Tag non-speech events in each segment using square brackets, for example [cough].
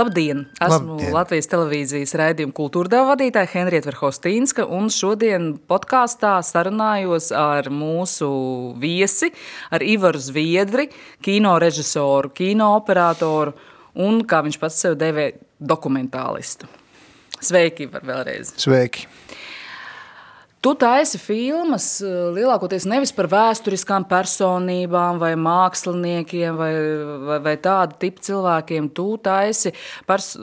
Labdien! Esmu Labdien. Latvijas televīzijas raidījuma kultūrdeva vadītāja Henrieta Verhostīnska, un šodien podkāstā sarunājos ar mūsu viesi, ar Ivaru Zviedri, kino režisoru, kino operatoru un, kā viņš pats sev devē, dokumentālistu. Sveiki, Ivar, vēlreiz! Sveiki! Tu taisi filmas eh, lielākoties nevis par vēsturiskām personībām vai māksliniekiem vai, vai, vai tādu tipu cilvēkiem. Tu taisi pers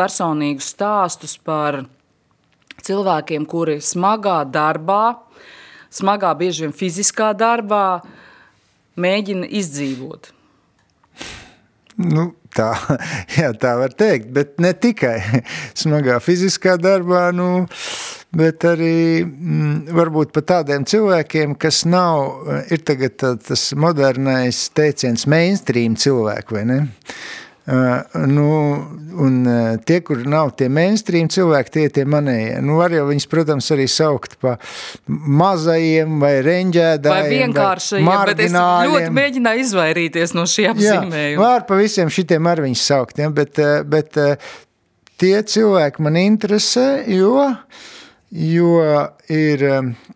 personīgus stāstus par cilvēkiem, kuri smagā darbā, smagā bieži vien fiziskā darbā mēģina izdzīvot. Nu, tā, [laughs] jā, tā var teikt, bet ne tikai [laughs] smagā fiziskā darbā. Nu, bet arī mm, varbūt pat tādiem cilvēkiem, kas nav, ir tagad tas modernais teiciens mainstream cilvēku, vai ne? Uh, nu, un uh, tie, kur nav tie mainstream cilvēki, tie tie manējie. Nu, var jau viņus, protams, arī saukt pa mazajiem vai reņģēdājiem. Vai vienkāršajiem, bet es ļoti mēģināju izvairīties no šī apzīmējuma. Jā, var pa visiem šitiem ar viņus saukt, ja? bet, bet tie cilvēki man interesē, jo uh, jo ir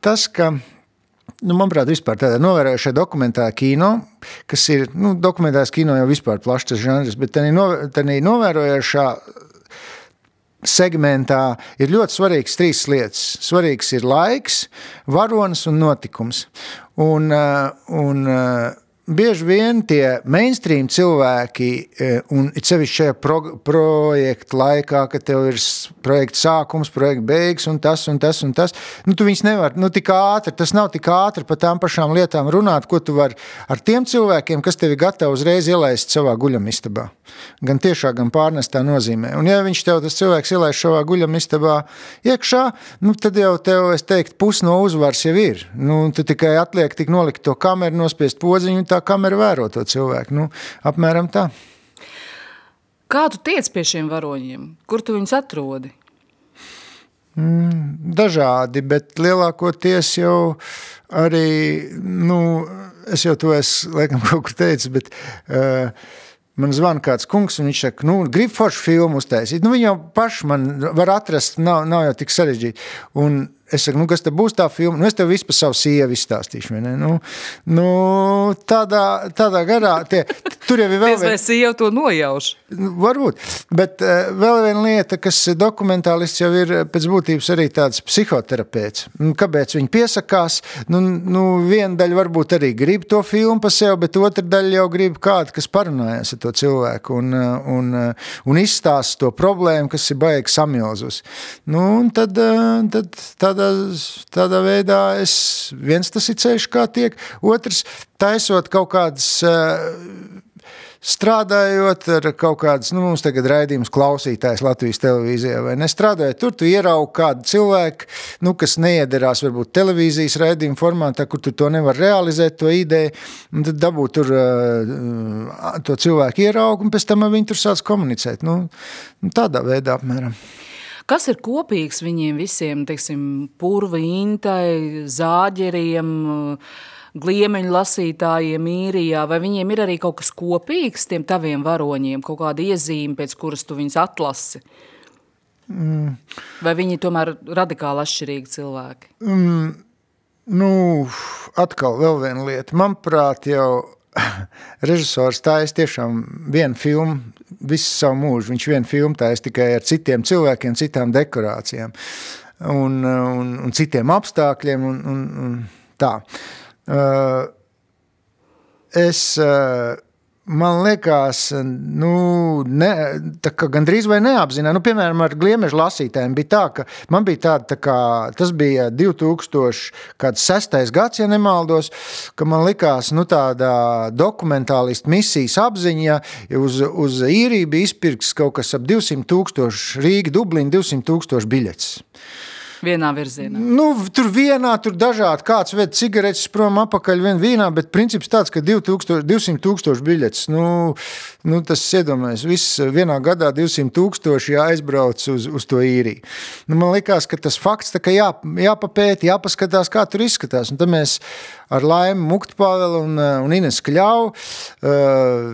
tas, ka, nu, manuprāt, vispār tādā novērojušā dokumentāra kino, kas ir, nu, dokumentārs kino jau vispār plašs žanrs, bet tā novērojušā segmentā ir ļoti svarīgs trīs lietas. Svarīgs ir laiks, varonis un notikums. Un, un bieži vien tie mainstream cilvēki, e, un it sevišķi šajā pro, projekta laikā, kad tev ir projekta sākums, projekta beigas, un tas, un tas, un tas, nu, tu viņus nevar, nu, tik ātri, tas nav tik ātri par tām pašām lietām runāt, ko tu vari ar tiem cilvēkiem, kas tevi gatavi uzreiz ielaist savā guļamistabā. Gan tiešā, gan pārnestā nozīmē. Un ja viņš tev, tas cilvēks, ielaist savā guļamistabā iekšā, nu, tad jau tev, es teiktu, pus no uzvaras jau ir. Nu, tu tikai atliek tik nolikt to kameru, nospiest podziņu, tā kamera vēro to cilvēku. Nu, apmēram tā. Kā tu tiec pie šiem varoņiem? Kur tu viņus atrodi? Mm, dažādi, bet lielākoties jau arī, nu, es jau to esmu, laikam, [laughs] kaut ko teicis, bet uh, man zvana kāds kungs, un viņš saka, nu, grib foršu filmu uztaisīt. Nu, viņi jau paši man var atrast, nav, nav jau tik sarežģīti. Un Es saku, nu, kas te būs tā filma? Nu, es tev visu par savu sievu izstāstīšu. Nu, nu, tādā, tādā garā, tie, tur jau ir vēl viena. Vai sieva to nojauš? Nu, varbūt, bet uh, vēl viena lieta, kas dokumentālists jau ir pēc būtības arī tāds psihoterapeits. Nu, kāpēc viņi piesakās? Nu, nu, viena daļa varbūt arī grib to filmu pa sev, bet otra daļa jau grib kādu, kas parunājas ar to cilvēku un, un, un izstāsta to problēmu, kas ir baigi samilzus. Nu, un tad, tad, tad tādā, tādā veidā es, viens tas ir ceļš, kā tiek, otrs taisot kaut kādas strādājot ar kaut kādas, nu, mums tagad raidījums klausītājs Latvijas televīzijā, vai nestrādājot, tur tu ieraugi kādu cilvēku, nu, kas neiederās varbūt televīzijas raidījuma formātā, kur tu to nevar realizēt, to ideju, un tad dabūt tur uh, to cilvēku ieraugu, un pēc tam viņi tur sāc komunicēt. Nu, tādā veidā apmēram. Kas ir kopīgs viņiem visiem, teiksim, purva intai, zāģeriem, gliemeņu lasītājiem īrijā, vai viņiem ir arī kaut kas kopīgs tiem taviem varoņiem, kaut kāda iezīme, pēc kuras tu viņus atlasi? Mm. Vai viņi tomēr radikāli atšķirīgi cilvēki? Mm. Nu, atkal vēl viena lieta. Manuprāt, jau [laughs] režisors taisa tiešām vienu filmu visu savu mūžu. Viņš vienu filmu taisa tikai ar citiem cilvēkiem, citām dekorācijām un, un, un citiem apstākļiem un, un, un tā. Uh, es uh, man liekas, nu, ne, gandrīz vai neapzināti. Nu, piemēram, ar gliemežu lasītājiem bija tā, ka man bija tāda, tā kā, tas bija 2006. gads, ja nemaldos, ka man likās, nu, tāda dokumentālistu misijas apziņa, uz, uz īriju bija izpirks kaut kas ap 200 tūkstoši, Rīga, Dublina 200 tūkstoši biļetes. Vienā virzienā. Nu, tur vienā, tur dažādi. Kāds ved cigaretes prom apakaļ vien vienā, bet princips tāds, ka 2000, 200 tūkstoši biļetes. Nu, nu, tas iedomājas, viss vienā gadā 200 tūkstoši jāaizbrauc uz, uz to īriju. Nu, man likās, ka tas fakts tā, ka jā, jāpapēta, jāpaskatās, kā tur izskatās. Un tad mēs ar Laimu Muktpāvelu un, uh, un Ines Kļauju uh,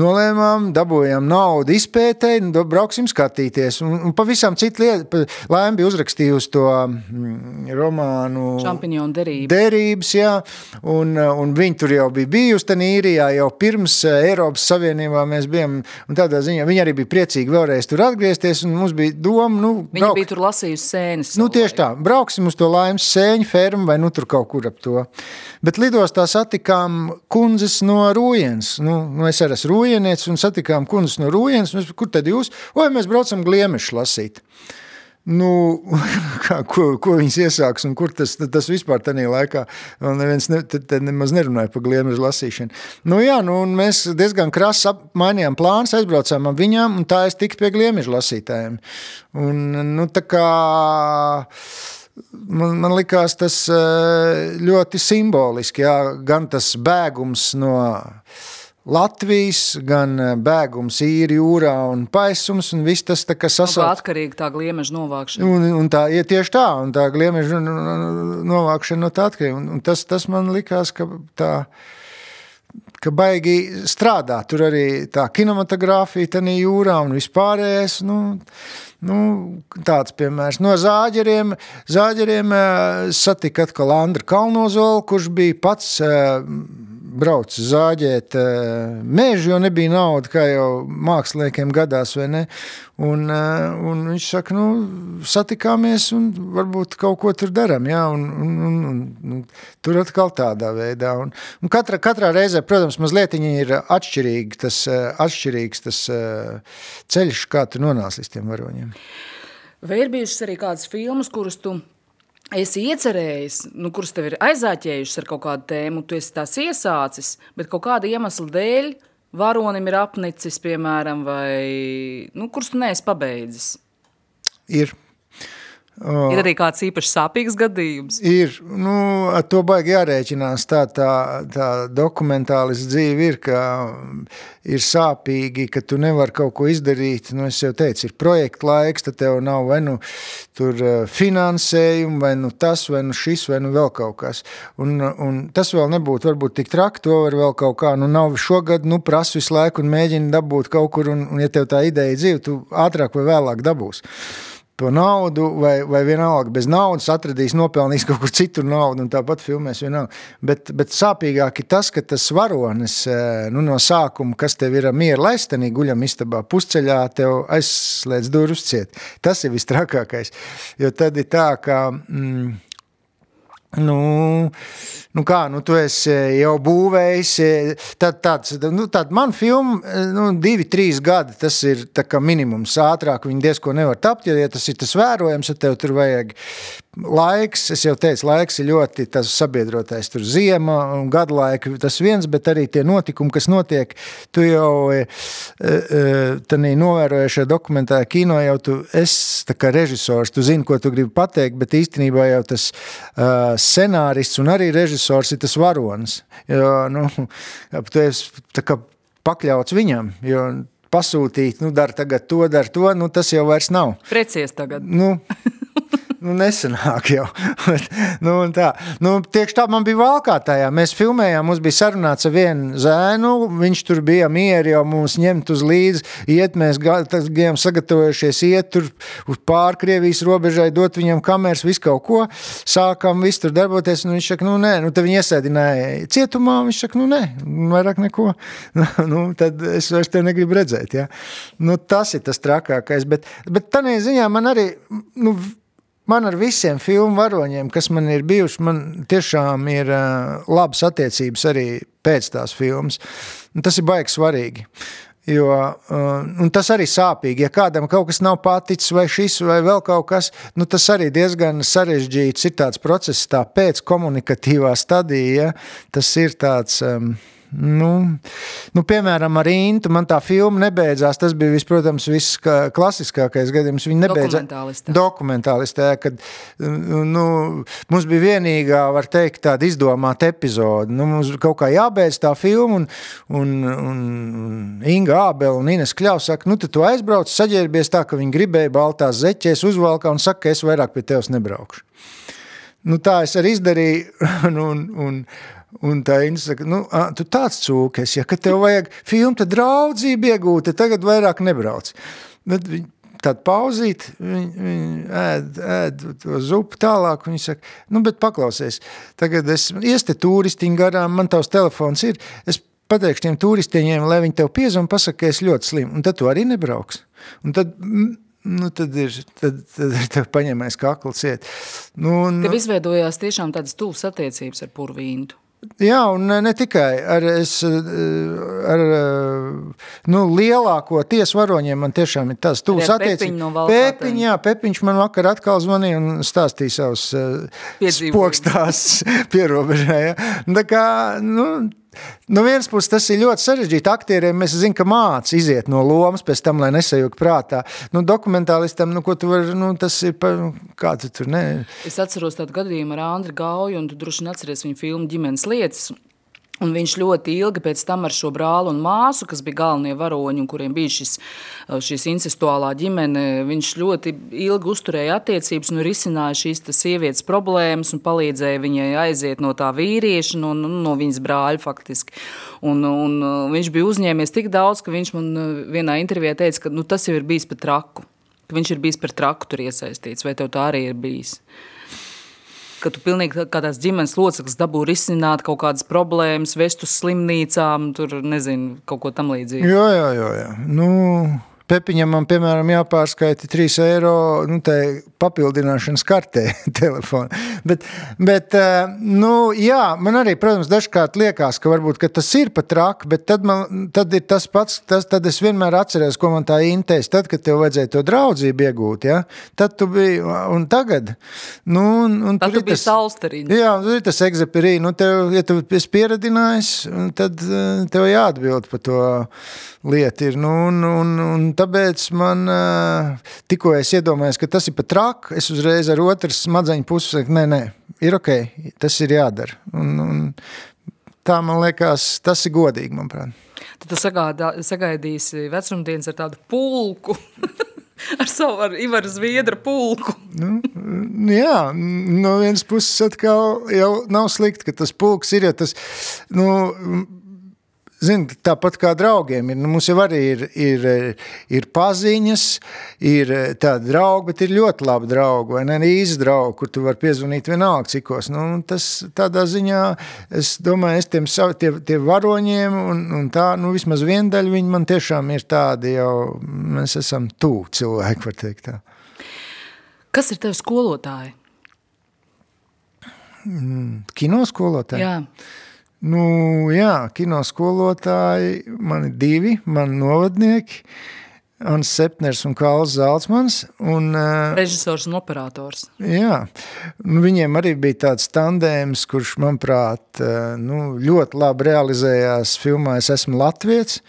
nolēmām, dabūjām naudu izpētēji, nu, brauksim skatīties. Un, un pavisam citu lietu, Laima bija uzrakstījusi to mm, romānu Šampiņonu derība. derības, jā, un, uh, un viņi tur jau bija bijusi ten īrijā, jau pirms uh, Eiropas Savienībā mēs bijām, un tādā ziņā viņi arī bija priecīgi vēlreiz tur atgriezties, un mums bija doma, nu, Viņa braukt. bija tur lasījusi sēnes. Nu, tieši tā, brauksim uz to laimes sēņu fermu vai nu tur kaut kur ap to. Bet lidostā satikām kundzes no Rūjens. Nu, nu es arī esmu Rūjeniets un satikām kundzes no Rūjens. Mēs, kur tad jūs? Oi, mēs braucam gliemešu lasīt. Nu, [laughs] kā, ko, ko viņas iesāks un kur tas, tas vispār tajā laikā neviens ne, te, te nemaz nerunāja par gliemežu lasīšanu. Nu jā, nu mēs diezgan krasi mainījām plānus, aizbraucām ar viņām un tā es tiku pie gliemežu lasītājiem. Un, nu, kā man, man likās tas eh, ļoti simboliski. Jā, gan tas bēgums no Latvijas, gan eh, bēgums īri jūrā un paisums, un viss tas tā kā sasauc. atkarīgi tā gliemeža novākšana. Un, un tā ir tieši tā, un tā gliemeža novākšana no tā atkarīga. Un, un tas, tas man likās, ka tā, ka baigi strādā. Tur arī tā kinematogrāfija tajā jūrā un vispārējais. Nu, nu, tāds piemērs. No zāģeriem, zāģeriem eh, satika atkal Andru Kalnozolu, kurš bija pats eh, brauc zāģēt eh, mežu, jo nebija nauda, kā jau māksliniekiem gadās? Un, eh, un viņš saka, nu, satikāmies un varbūt kaut ko tur daram, jā, un, un, un, un, tur atkal tādā veidā. Un, un katra, katrā reizē, protams, mazliet ir atšķirīgi tas, eh, atšķirīgs tas ceļš, kā tu nonāc līdz tiem varoņiem. Vai ir bijušas arī kādas filmas, kuras tu esi iecerējis, nu, kuras tev ir aizāķējušas ar kaut kādu tēmu, tu esi tās iesācis, bet kaut kāda iemesla dēļ varonim ir apnicis, piemēram, vai nu, kurus tu neesi pabeidzis? Ir. Ir arī kāds īpaši sāpīgs gadījums. Ir, nu, ar to baigi jārēķinās. Tā, tā, tā dokumentālis dzīve ir, ka ir sāpīgi, ka tu nevari kaut ko izdarīt. Nu, es jau teicu, ir projekta laiks, tad tev nav vai nu tur eh, finansējumu, vai nu tas, vai nu šis, vai nu vēl kaut kas. Un, un tas vēl nebūtu varbūt tik traki, to var vēl kaut kā, nu nav šogad, nu prasu visu laiku un mēģini dabūt kaut kur, un, un ja tev tā ideja dzīve, tu ātrāk vai vēlāk dabūs to naudu, vai, vai vienalga bez naudas atradīs, nopelnīs kaut kur citur naudu, un tāpat filmēs vienalga. Bet, bet sāpīgāk ir tas, ka tas varonis nu, no sākuma, kas tev ir miera laistenī, guļam istabā pusceļā, tev aizslēdz durvis ciet. Tas ir vistrakākais, jo tad ir tā, ka... Mm, Nu, nu kā, nu tu esi jau būvējis, tad tāds, nu tād man filma, nu divi, trīs gadi, tas ir tā kā minimums, ātrāk viņi diezko nevar tapt, ja tas ir tas vērojams, tad tev tur vajag laiks, es jau teicu, laiks ir ļoti tas sabiedrotais, tur ziema un gadu laika tas viens, bet arī tie notikumi, kas notiek, tu jau tanī novērojušajā dokumentā kino jau tu esi tā kā režisors, tu zini, ko tu gribi pateikt, bet īstenībā jau tas uh, scenārists un arī režisors ir tas varonis, jo, nu, tu esi tā kā pakļauts viņam, jo pasūtīt, nu, dar tagad to, dar to, nu, tas jau vairs nav. Precies tagad. Nu, [laughs] nu, nesenāk jau. [laughs] Bet, nu, tā. Nu, tieši tā man bija valkātājā. Mēs filmējām, mums bija sarunāts ar vienu zēnu, viņš tur bija mieri jau mums ņemt uz līdzi, iet, mēs bijām sagatavojušies iet tur uz pārkrievijas robežai, dot viņam kameras, visu kaut ko, sākam visu tur darboties, un viņš saka, nu nē, nu tad viņi iesēdināja cietumā, viņš saka, nu nē, vairāk neko, [laughs] nu tad es vairs te negribu redzēt, ja. Nu tas ir tas trakākais, bet, bet tādā ziņā man arī, nu, man ar visiem filmu varoņiem, kas man ir bijuši, man tiešām ir uh, labas attiecības arī pēc tās filmas. Un tas ir baigi svarīgi. Jo, uh, tas arī sāpīgi. Ja kādam kaut kas nav paticis, vai šis, vai vēl kaut kas, nu, tas arī diezgan sarežģīts. Ir tāds process, tā pēckomunikatīvā stadija. Ja? Tas ir tāds. Um, Nu, nu, piemēram, ar Intu man tā filma nebeidzās. Tas bija, protams, viss klasiskākais gadījums. Viņa nebeidzās Dokumentālistē. dokumentālistē, kad nu, mums bija vienīgā, var teikt, tāda izdomāta epizode. Nu, mums kaut kā jābeidz tā filma, un, un, un Inga Ābela un Ines Kļavs saka, nu, tu aizbrauc, saģērbies tā, ka viņi gribēja baltās zeķēs uzvalkā un saka, ka es vairāk pie tevis nebraukšu. Nu, tā es arī izdarīju, [laughs] un, un, un, un tā Inna saka, nu, a, tu tāds cūkes, ja, kad tev vajag filmu, tad draudzību iegūt, tad tagad vairāk nebrauc. Tad viņi tādu pauzīt, viņi, viņi ēd, ēd to zupu tālāk, un viņi saka, nu, bet paklausies, tagad es ieste turistiņu garām, man tavs telefons ir, es pateikšu tiem turistiņiem, lai viņi tev piezvan, pasaka, ka es ļoti slim, un tad tu arī nebrauks. Un tad, nu, tad ir, tad, tad ir tev paņemais kakls iet. Nu, un, Tev izveidojās tiešām tādas tuvas attiecības ar purvīntu. Jā, un ne, tikai ar, es, ar nu, lielāko tiesu varoņiem man tiešām ir Arī ar attiecības. No. Pepiņ, jā, Pepiņš man vakar atkal zvanīja un stāstīja savus Piedzīvojumus. spokstās [laughs] pierobežē. Ja. Tā kā, nu, No vienas puses, tas ir ļoti sarežģīti. Aktieriem mēs zinām, ka mācās iziet no lomas, pēc tam, lai nesajūgtu prātā. Nu, dokumentālistam, nu, ko tu vari, nu, tas ir par, kā tu tur ne. Es atceros tādu gadījumu ar Andriu Gauju, un tu droši vien atceries viņa filmu ģimenes lietas. Un viņš ļoti ilgi pēc tam ar šo brāli un māsu, kas bija galvenie varoņi, un kuriem bija šis, šis incestuālā ģimene, viņš ļoti ilgi uzturēja attiecības un risināja šīs sievietes problēmas un palīdzēja viņai aiziet no tā vīrieša, no, no, no viņas brāļa faktiski. Un, un viņš bija uzņēmies tik daudz, ka viņš man vienā intervijā teica, ka nu, tas jau ir bijis par traku, ka viņš ir bijis par traku tur iesaistīts, vai tev tā arī ir bijis? Ka tu pilnīgi kādās ģimenes loceklis dabū risināt kaut kādas problēmas, vest uz slimnīcām, tur nezinu, kaut ko tam līdzīgu. Jā, jā, jā. jā. Nu, Pepiņam man, piemēram, jāpārskaita 3 eiro nu, papildināšanas kartē [laughs] telefona. Bet, bet nu, jā, man arī, protams, dažkārt liekas, ka varbūt ka tas ir pat traki, bet tad, man, tad ir tas pats, tas, tad es vienmēr atceros, ko man tā intēs, tad, kad tev vajadzēja to draudzību iegūt, ja? tad tu biji, un tagad, nu, un, un Tad tu biji tas- salsterīns. Jā, tur ir tas egzepērī. Nu, tev, ja tu esi pieradinājis, tad eh, tev jāatbild par to lietu. Ir, nu, un, un, un tāpēc man eh, tikko es iedomājos, ka tas ir pat traki, es uzreiz ar otras smadzeņu pusi saku, nē, nē, ir ok, tas ir jādara. Un, un tā man liekas, tas ir godīgi, manuprāt. Tad tu sagādā, sagaidīsi vecumdienas ar tādu pulku, [laughs] ar savu ar Ivaru Zviedra pulku. Nu, jā, no vienas puses atkal jau nav slikti, ka tas pulks ir, jo tas, nu, Zin, tāpat kā draugiem, ir, nu, mums jau arī ir, ir, ir paziņas, ir tādi draugi, bet ir ļoti labi draugi, vai ne? Īsi draugi, kur tu vari piezvanīt vienalga cikos. Nu, tas tādā ziņā, es domāju, es tiem savu, tie, tie varoņiem un, un tā, nu, vismaz viendaļa viņi man tiešām ir tādi jau, mēs esam tuvu cilvēki, var teikt tā. Kas ir tev skolotāji? Kino skolotāji? Jā. Nu, jā, kino skolotāji, man ir divi, man novadnieki, Ans Sepners un Kāls Zaltsmans. Un, uh, Režisors un operators. jā, nu, viņiem arī bija tāds tandēms, kurš, manuprāt, uh, nu, ļoti labi realizējās filmā Es esmu Latviets.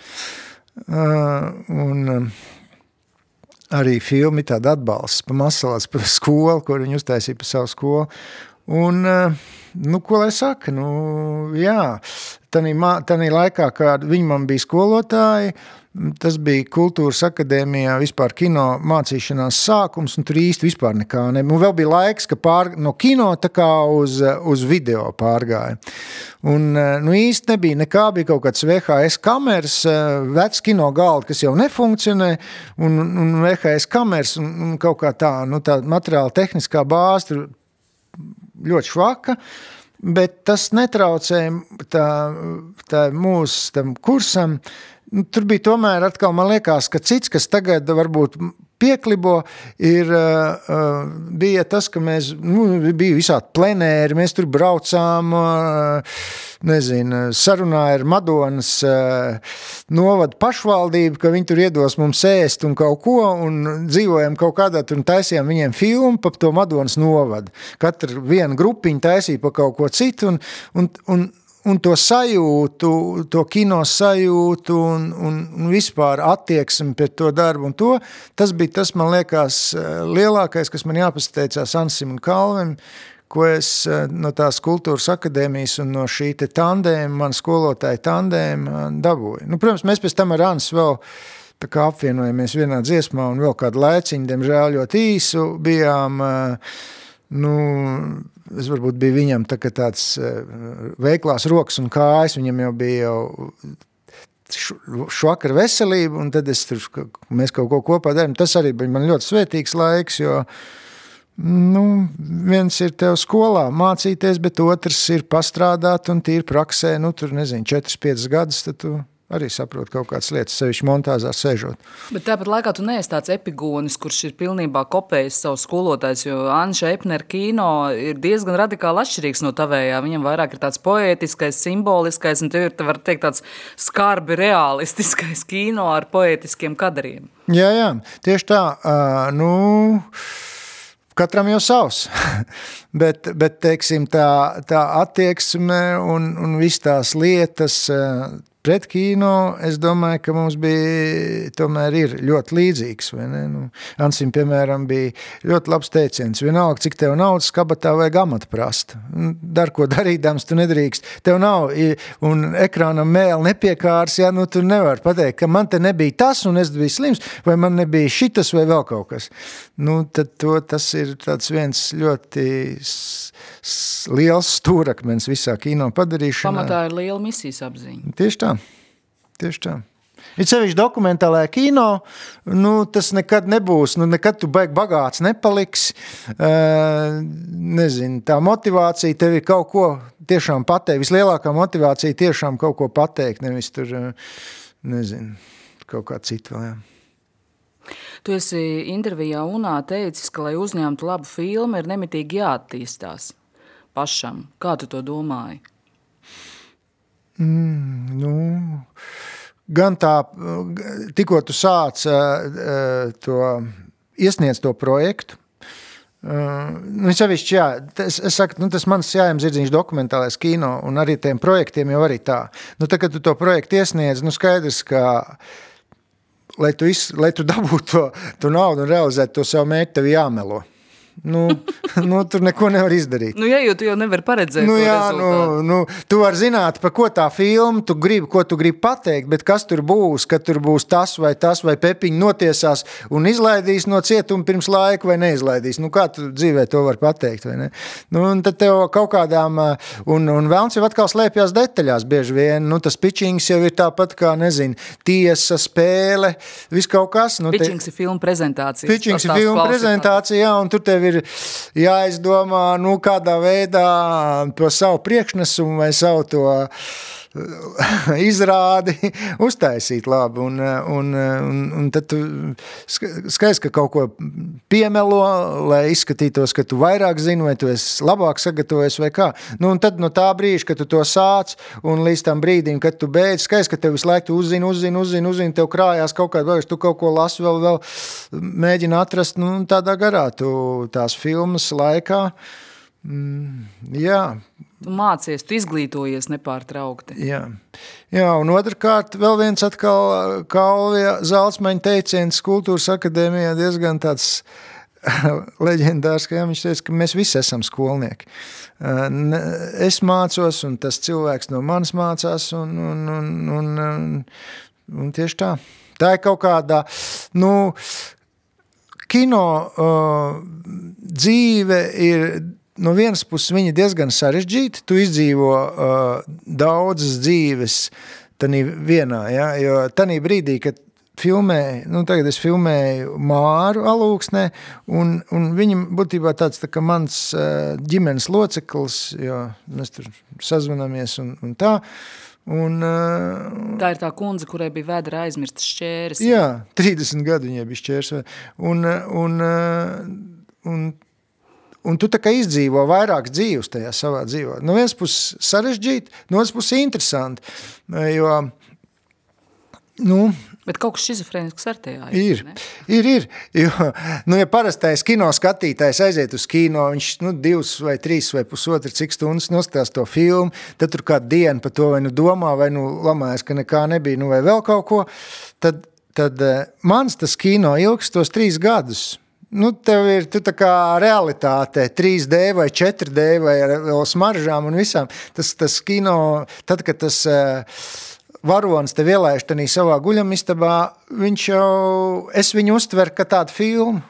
Uh, un, arī filmi tāda atbalsts pa masalās, pa skolu, ko viņi uztaisīja pa savu skolu. Un, eh, nu, ko lai saka, nu, jā, tanī laikā, kad viņi man bija skolotāji, tas bija kultūras akadēmijā vispār kino mācīšanās sākums, un tur īsti vispār nekā ne. Un vēl bija laiks, ka pār, no kino tā kā uz, uz video pārgāja. Un, eh, nu, īsti nebija nekā, bija kaut kāds VHS kameras, eh, vecs kino galda, kas jau nefunkcionē, un, un VHS kameras, un, un kaut kā tā, nu, tā materiāla tehniskā bāze tur ļoti švaka, bet tas netraucēja tā, tā mūsu kursam. Nu, Tur bija tomēr atkal, man liekas, ka cits, kas tagad varbūt pieklibo, ir, uh, uh, bija tas, ka mēs, nu, bija visādi plenēri, mēs tur braucām, uh, nezinu, sarunāja ar Madonas uh, novadu pašvaldību, ka viņi tur iedos mums ēst un kaut ko, un dzīvojam kaut kādā tur un taisījām viņiem filmu par to Madonas novadu. Katra viena grupiņa taisīja pa kaut ko citu, un, un, un, un to sajūtu, to kino sajūtu un, un, un vispār attieksmi pret to darbu un to, tas bija tas, man liekas, lielākais, kas man jāpasteicās Ansim un Kalvim, ko es no tās kultūras akadēmijas un no šī te tandēma, man skolotāja tandēma dabūju. Nu, protams, mēs pēc tam ar Ansu vēl tā kā apvienojamies vienā dziesmā un vēl kādu laiciņu, diemžēl ļoti īsu, bijām, nu, es varbūt biju viņam tā, tāds veiklās rokas un kājas, viņam jau bija jau švakar veselība, un tad tur, mēs kaut ko kopā darām. Tas arī bija man ļoti svētīgs laiks, jo nu, viens ir tev skolā mācīties, bet otrs ir pastrādāt un tīri praksē, nu, tur nezinu, 4-5 gadus, tad tu arī saprot kaut kādas lietas, sevišķi montāžā sēžot. Bet tāpat laikā tu neesi tāds epigūnis, kurš ir pilnībā kopējis savu skolotājs, jo Anša Epner kino ir diezgan radikāli atšķirīgs no tavējā. Viņam vairāk ir tāds poētiskais, simboliskais, un tev ir, var teikt, tāds skarbi realistiskais kino ar poētiskiem kadriem. Jā, jā, tieši tā. Uh, nu... Katram jau savs, [laughs] bet, bet teiksim, tā, tā attieksme un, un visas tās lietas, pret kino, es domāju, ka mums bija tomēr ir ļoti līdzīgs, vai ne? Nu, Ansim, piemēram, bija ļoti labs teiciens, vienalga, cik tev naudas kabatā vajag amata prast. Dar, ko darīdams, tu nedrīkst. Tev nav, un ekrānam mēli nepiekārs, ja, nu, tu nevar pateikt, ka man te nebija tas, un es biju slims, vai man nebija šitas, vai vēl kaut kas. Nu, tad to, tas ir tāds viens ļoti liels stūrakmens visā kino padarīšanā. Pamatā ir liela misijas apziņa. Tieši tā. Tieši tā. Ir sevišķi dokumentālajā kino, nu, tas nekad nebūs, nu, nekad tu baigi bagāts nepaliksi. Uh, nezinu, tā motivācija tev ir kaut ko tiešām pateikt. Vislielākā motivācija tiešām kaut ko pateikt, nevis tur, nezinu, kaut kā citu vēl. Jā. Tu esi intervijā UNā teicis, ka, lai uzņemtu labu filmu, ir nemitīgi jāattīstās pašam. Kā tu to domāji? Mm, nu, gan tā, tikko tu sāc uh, to iesniedz to projektu, Uh, nu, sevišķi, jā, es, es saku, nu, tas mans jājams zirdziņš dokumentālais kino un arī tiem projektiem jau arī tā. Nu, tā, kad tu to projektu iesniedz, nu, skaidrs, ka lai tu, iz, lai tu dabūtu to, to naudu un realizētu to savu mērķi, tev jāmelo. Nu, [laughs] nu, tur neko nevar izdarīt. Nu, ja jau tu jau nevari paredzēt, nu, jā, nu, nu, tu vari zināt, par ko tā filma, tu gribi, ko tu gribi pateikt, bet kas tur būs, kad tur būs tas vai tas, vai pepiņi notiesās un izlaidīs no cietuma pirms laika vai neizlaidīs. Nu, kā tu dzīvē to var pateikt? Nu, un tad tev kaut kādām, un, un vēlns jau atkal slēpjas detaļās bieži vien, nu, tas pičings jau ir tāpat kā, nezinu, tiesa, spēle, viss kaut kas. Nu, pičings te... ir filma prezentācija. Pičings ir filma prezentācija, jā, un tur tev ir jāizdomā, nu, kādā veidā to savu priekšnesumu vai savu to [laughs] izrādi uztaisīt labi. Un, un, un, un tad skaisti, ka kaut ko piemelo, lai izskatītos, ka tu vairāk zini, vai tu esi labāk sagatavojies vai kā. Nu, un tad no tā brīža, kad tu to sāc un līdz tam brīdim, kad tu beidz, skaisti, ka tev visu laiku uzzini, uzzini, uzzini, uzzini, tev krājās kaut kāda, vai tu kaut ko lasi, vēl, vēl mēģini atrast, nu, tādā garā tu tās filmas laikā. Mm, jā, Tu mācies, tu izglītojies nepārtraukti. Jā, Jā un otrkārt, vēl viens atkal Kalvija Zaltsmaņa teiciens kultūras akadēmijā diezgan tāds [laughs] leģendārs, ka jā, viņš teica, ka mēs visi esam skolnieki. Es mācos, un tas cilvēks no manis mācās, un, un, un, un, un, un tieši tā. Tā ir kaut kāda, nu, kino uh, dzīve ir no vienas puses viņi diezgan sarežģīti, tu izdzīvo uh, daudzas dzīves tanī vienā, ja, jo tanī brīdī, kad filmēju, nu tagad es filmēju Māru alūksnē, un, un viņam būtībā tāds tā kā mans uh, ģimenes loceklis, jo mēs tur sazvanamies un, un tā, Un, uh, tā ir tā kundze, kurai bija vēdra aizmirstas šķēres. Jā, 30 gadu viņai bija šķēres. Un, un, un, un Un tu izdzīvo vairākas dzīves tajā savā dzīvē. No vienas puses sarežģīti, no otras puses interesanti, jo, Nu, Bet kaut kas šizofrēnisks ar tajā ir. Ne? Ir, ir. Jo, nu, ja parastais kino skatītājs aiziet uz kino, viņš nu, divas vai trīs vai pusotru cik stundas nostās to filmu, tad tur kādu dienu par to vai nu domā, vai nu lamājas, ka nekā nebija, nu vai vēl kaut ko, tad, tad eh, mans tas kino ilgs tos trīs gadus. Nu, tev ir tā kā realitāte, 3D vai 4D vai ar smaržām un visām. Tas, tas kino, tad, kad tas... Uh, varonis te ielaiž tenī savā guļamistabā, viņš jau, es viņu uztveru kā tādu filmu.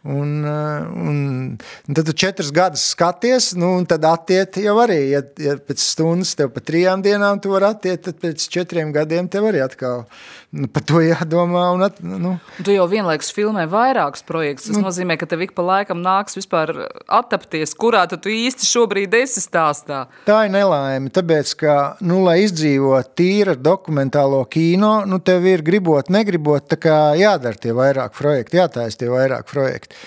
Un, un, un tad tu četras gadus skaties, nu, un tad attiet jau arī, ja, ja pēc stundas tev pa trijām dienām tu vari attiet, tad pēc četriem gadiem tev arī atkal nu, par to jādomā. Un at, nu. Tu jau vienlaikus filmē vairākus projektus. Tas nu, nozīmē, ka tev ik pa laikam nāks vispār attapties, kurā tu īsti šobrīd esi stāstā. Tā ir nelaime, tāpēc, ka, nu, lai izdzīvot tīra dokumentālo kino, nu, tev ir gribot, negribot, tā kā jādara tie vairāk projekti, jātājas tie vairāk projekti.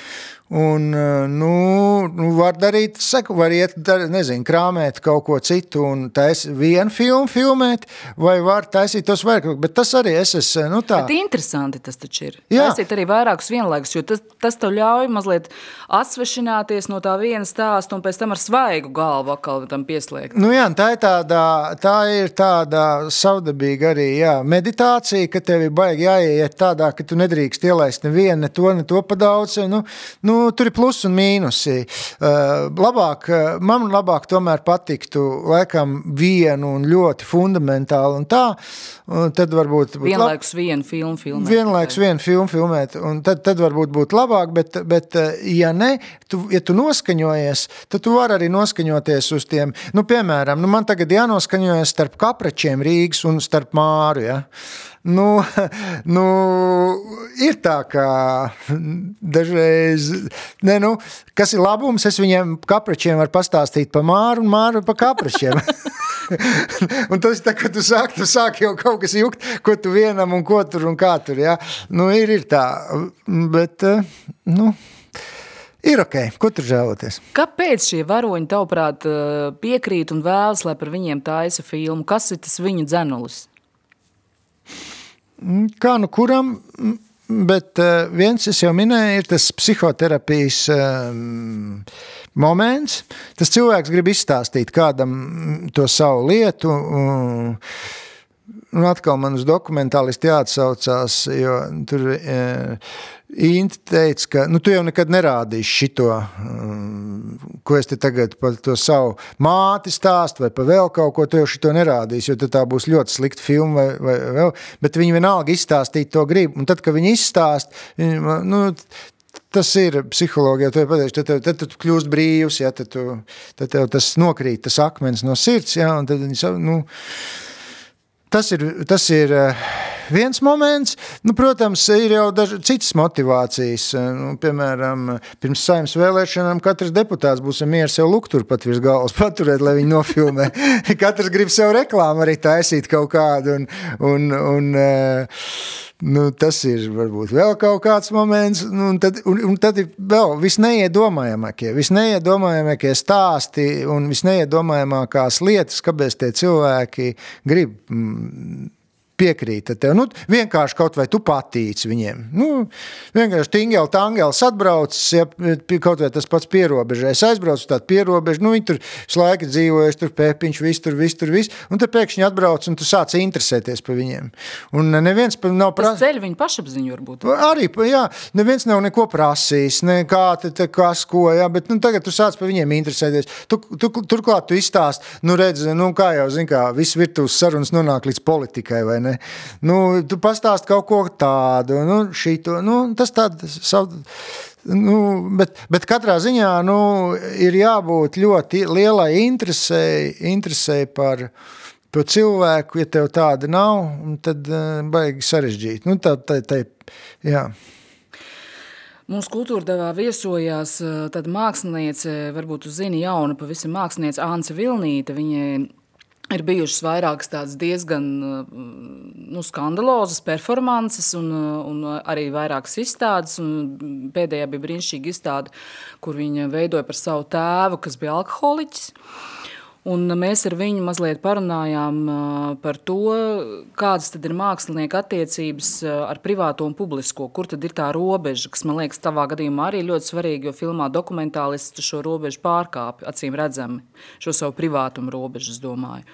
Un, eh, nu, nu, var darīt, saku, var iet, dar, nezinu, krāmēt kaut ko citu un taisīt vienu filmu, filmēt, vai var taisīt tos vairāk. Bet tas arī es esmu. Nu, tā. Bet interesanti tas taču ir. Jā. Taisīt arī vairākus vienlaikus, jo tas, tas tev ļauj mazliet atsvešināties no tā viena stāsta un pēc tam ar svaigu galvu atkal tam pieslēgt. Nu, jā, tā ir tāda, tā ir tāda savdabīga arī jā, meditācija, ka tev ir baigi jāiet tādā, ka tu nedrīkst ielaist nevienu, ne to, ne to pa daudz. Nu, nu, nu, tur ir plusi un mīnusi. Uh, labāk, uh, man labāk tomēr patiktu laikam vienu un ļoti fundamentāli un tā, un tad varbūt... Vienlaikus vienu filmu filmēt. Vienlaikus vienu filmu filmēt, un tad, tad varbūt būtu labāk, bet, bet uh, ja ne, tu, ja tu noskaņojies, tad tu vari arī noskaņoties uz tiem, nu, piemēram, nu, man tagad jānoskaņojas starp kapračiem Rīgas un starp Māru, ja? Nu, nu, ir tā, ka dažreiz, ne, nu, kas ir labums, es viņiem kapračiem varu pastāstīt par māru un māru par kapračiem. [laughs] un tas ir tā, ka tu sāk, tu sāk jau kaut kas jukt, ko tu vienam un ko tur un kā tur, ja? Nu, ir, ir tā, bet, eh, nu, Ir ok, ko tur žēloties? Kāpēc šie varoņi, tavuprāt, eh, piekrīt un vēlas, lai par viņiem taisa filmu? Kas ir tas viņu dzenulis? Mm, kā nu kuram, mm, bet uh, viens, es jau minēju, ir tas psihoterapijas um, moments. Tas cilvēks grib izstāstīt kādam to savu lietu. Un atkal man uz dokumentālistu jāatsaucās, jo tur e, Inti teica, ka nu, tu jau nekad nerādīsi šito, um, ko es te tagad par to savu māti stāstu vai par vēl kaut ko, tu jau šito nerādīsi, jo tā būs ļoti slikta filma vai, vai vēl, bet viņi vienalga izstāstīt to grib, un tad, kad viņi izstāst, nu, tas ir psiholoģija, to pateiks, tad, tad, tad tu kļūst brīvs, ja, tad, tu, tad tev tas nokrīt, tas akmens no sirds, ja, tad viņi, nu, Tas ir, tas ir eh, viens moments. Nu, protams, ir jau daži, citas motivācijas. Eh, nu, piemēram, pirms saimnes vēlēšanām katrs deputāts būs mieru sev lukt turpat virs galvas [laughs] paturēt, lai viņi nofilmē. [laughs] katrs grib sev reklāmu arī taisīt kaut kādu. Un, un, un, uh, Nu, tas ir varbūt vēl kaut kāds moments, nu, un, tad, un, un tad ir vēl visneiedomājamākie, visneiedomājamākie stāsti un visneiedomājamākās lietas, kāpēc tie cilvēki grib mm, piekrīta tev. Nu, vienkārši kaut vai tu patīc viņiem. Nu, vienkārši tingeli, tangels atbraucis, ja kaut vai tas pats pierobežais aizbrauc uz tādu pierobežu, nu viņi tur visu laiku dzīvojuši, tur pēpiņš, viss tur, viss tur, viss, un te pēkšņi atbrauc un tu sāc interesēties par viņiem. Un neviens nav prasījis. Tas ceļ viņu pašapziņu varbūt. Arī, jā, neviens nav neko prasījis, ne kā te, te kas, ko, jā, bet nu, tagad tu sāc par viņiem interesēties. Tu, tu, turklāt tu izstāst, nu redz, nu kā jau, zin kā, viss virtuves sarunas nonāk līdz politikai, vai ne? Nu, tu pastāst kaut ko tādu, nu, šito, nu, tas tāds savu. Nu, bet, bet katrā ziņā nu, ir jābūt ļoti lielai interesei, interesei par to cilvēku. Ja tev tāda nav, tad uh, baigi sarežģīti. Nu, tā, tā, tā, jā. Mūsu kultūra devā viesojās eh, māksliniece, varbūt jūs zini, jauna pavisam māksliniece Ānce Vilnīte. Viņa ir bijušas vairākas tādas diezgan nu, skandalozas performances un, un arī vairākas izstādes. Pēdējā bija brīnišķīga izstāde, kur viņa veidoja par savu tēvu, kas bija alkoholiķis. Un mēs ar viņu mazliet parunājām par to, kādas ir mākslinieka attiecības ar privāto un publisko. Kur tad ir tā robeža, kas man liekas, tavā gadījumā arī ļoti svarīga, jo filmā dokumentālists šo robežu pārkāpj, acīm redzami, šo savu privātumu robežu, es domāju.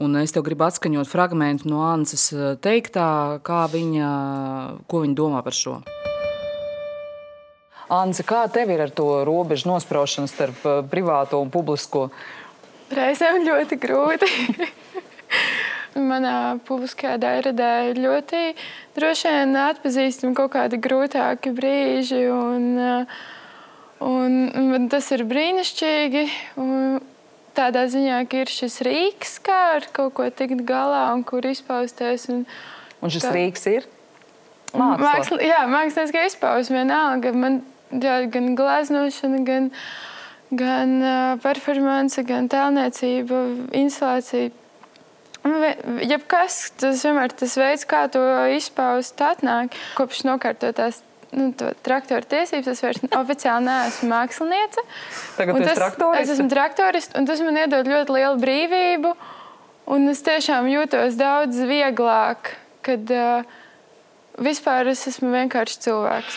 Un es tev gribu atskaņot fragment no Annas teiktā, kā viņa, ko viņa domā par šo. Anse, kā tev ir ar to robežu nospraušanu starp privāto un publisko? Reizēm ļoti grūti. Manā publiskajā dairadē ir ļoti droši vien atpazīstami kaut kādi grūtāki brīži. Un, un, tas ir brīnišķīgi. Un tādā ziņā, ka ir šis rīks, kā ar kaut ko tikt galā un kur izpausties. Un, un šis kā... rīks ir? Māksla. Jā, mākslinieks izpausme vienalga. Man jā, gan gleznošana, gan gan performance, gan tēlniecība, instalācija. Jebkas, tas vienmēr tas veids, kā to izpaust, atnāk kopš nokārtotās nu, traktora tiesības. Es vairs oficiāli neesmu māksliniece. Tagad tas, es esmu traktorists, un tas man iedod ļoti lielu brīvību. Un es tiešām jūtos daudz vieglāk, kad uh, vispār es esmu vienkārši cilvēks.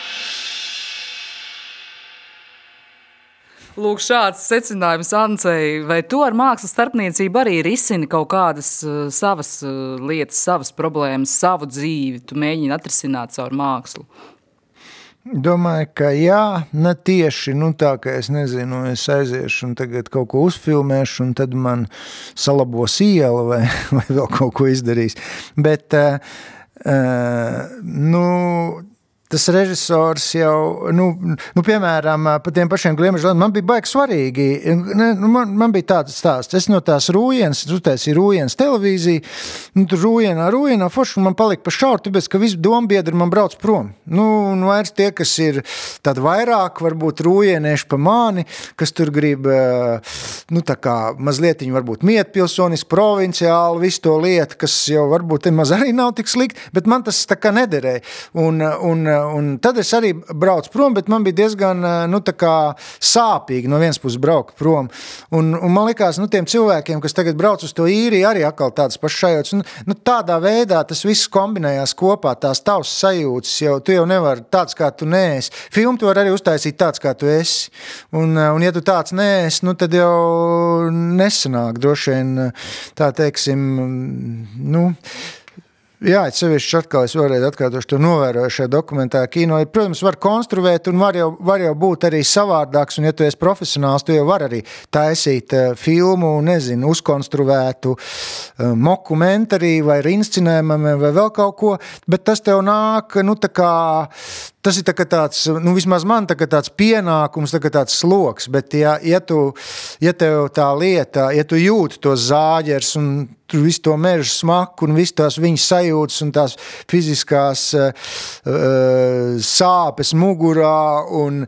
Lūk, šāds secinājums Ancei. Vai tu ar mākslas starpniecību arī risini kaut kādas uh, savas uh, lietas, savas problēmas, savu dzīvi? Tu mēģini atrisināt caur mākslu. Domāju, ka jā, ne tieši nu, tā, ka es nezinu, es aiziešu un tagad kaut ko uzfilmēšu, un tad man salabos iela vai, [laughs] vai vēl kaut ko izdarīs. Bet, uh, uh, nu, tas režisors jau, nu, nu piemēram, par tiem pašiem gliemežiem, man bija baigi svarīgi. Nu, man, man bija tāds stāsts, es no tās rūjienas, taisi rūjienas televīziju, nu, tur rūjienā, rūjienā, forši man palika pa šauru, tāpēc, ka visi dombiedri man brauc prom. Nu, un vairs tie, kas ir tad vairāk, varbūt rūjienieši pa mani, kas tur grib, nu, tā kā mazliet viņi varbūt mietpilsoniski, provinciāli, visu to lietu, kas jau varbūt maz arī nav tik slikti, bet man tas tā kā nederēja. Un, un, un tad es arī braucu prom, bet man bija diezgan nu, sāpīgi no vienas puses braukt prom. Un, un man liekas, nu, tiem cilvēkiem, kas tagad brauc uz to īriju, arī atkal tādas pašas sajūtas. Nu, nu, tādā veidā tas viss kombinējās kopā, tās tavas sajūtas. Jau, tu jau nevari tāds, kā tu neesi. Filmu tu vari arī uztaisīt tāds, kā tu esi. Un, un ja tu tāds neesi, nu, tad jau nesanāk droši vien tā teiksim, nu, Jā, es sevišķi atkal es vēlreiz atkārtošu to novēroju šajā dokumentā. Kino, protams, var konstruēt un var jau, var jau būt arī savādāks. Un, ja tu esi profesionāls, tu jau vari arī taisīt uh, filmu, nezinu, uzkonstruētu uh, dokumentariju vai inscenējumu vai vēl kaut ko. Bet tas tev nāk, nu, tā kā tas ir tā tāds, nu, vismaz man tā tāds pienākums, tā tāds sloks. Bet, ja, ja, tu, ja tev tā lieta, ja tu jūti to zāģers un tur visu to mežu smaku un visu tās viņa sajūtas un tās fiziskās uh, sāpes mugurā un,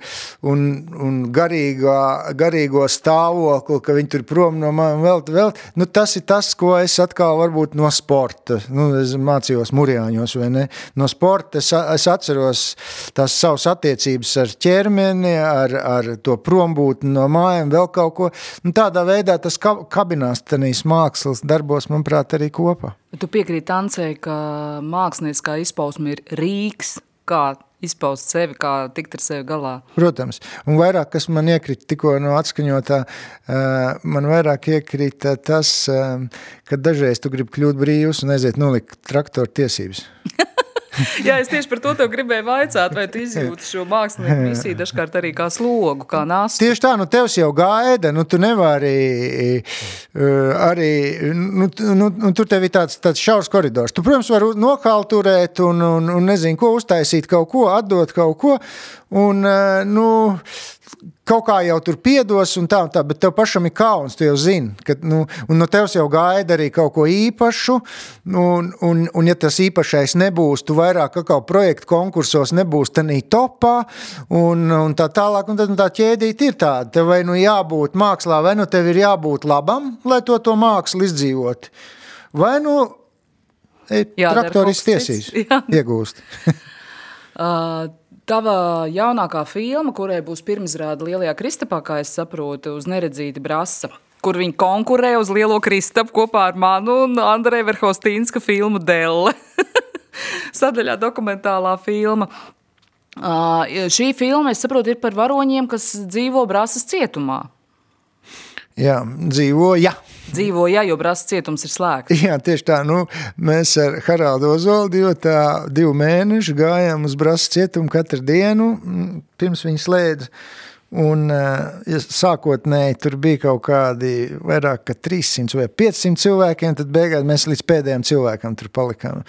un, un garīgā, garīgo stāvokli, ka viņi tur prom no manis vēl, vēl. Nu, tas ir tas, ko es atkal varbūt no sporta, nu, es mācījos murjāņos vai ne, no sporta es, es atceros tās savas attiecības ar ķermeni, ar, ar to prombūtni no mājām, vēl kaut ko. Un tādā veidā tas kabinās tenīs mākslas darbos, manuprāt, arī kopā. Tu piekrīti Ancei, ka mākslinieckā izpausme ir rīks, kā izpaust sevi, kā tikt ar sevi galā. Protams, un vairāk, kas man iekrita tikko no atskaņotā, man vairāk iekrita tas, ka dažreiz tu gribi kļūt brīvs un aiziet nolikt traktoru tiesības. [laughs] Jā, es tieši par to gribēju vaicāt, vai tu izjūti šo mākslinieku misiju dažkārt arī kā slogu, kā nastu. Tieši tā, nu tevs jau gaida, nu tu nevari uh, arī, nu, nu, nu tur tev ir tāds, tāds šaurs koridors. Tu, protams, vari nokalturēt un, un, un nezinu, ko uztaisīt kaut ko, atdot kaut ko, un, uh, nu, kaut kā jau tur piedos, un tā, un tā, bet tev pašam ir kauns. Tu jau zini, ka nu, no tevis jau gaida arī kaut ko īpašu. Un, un, un ja tas īpašais nebūs, tu vairāk kā projektu konkursos nebūs tādā topā, un, un tā tālāk. Un tad un tā ķēdīte ir tāda, tev vai nu jābūt mākslā, vai nu tev ir jābūt labam, lai to, to mākslu izdzīvot. Vai nu traktoris tiesīs [laughs] iegūst. [laughs] uh, Tava jaunākā filma, kurai būs pirmizrāde Lielajā Kristapā, kā es saprotu, uz neredzīti brasa. kur viņi konkurē uz Lielo Kristapu kopā ar manu un Andreju Verhostīnska filmu Delle. [laughs] Sadaļā dokumentālā filma. Uh, šī filma, es saprotu, ir par varoņiem, kas dzīvo Brāzas cietumā. Jā, dzīvo, jā. Dzīvo, jā, jo Brāzas cietums ir slēgts. Jā, tieši tā. Nu, mēs ar Haraldu Ozoldu jau tā divu mēnešu gājām uz Brāzas cietumu katru dienu, pirms viņa slēdza. Un, ja sākotnēji tur bija kaut kādi vairāk kā 300 vai 500 cilvēkiem, tad beigās mēs līdz pēdējiem cilvēkam tur palikām.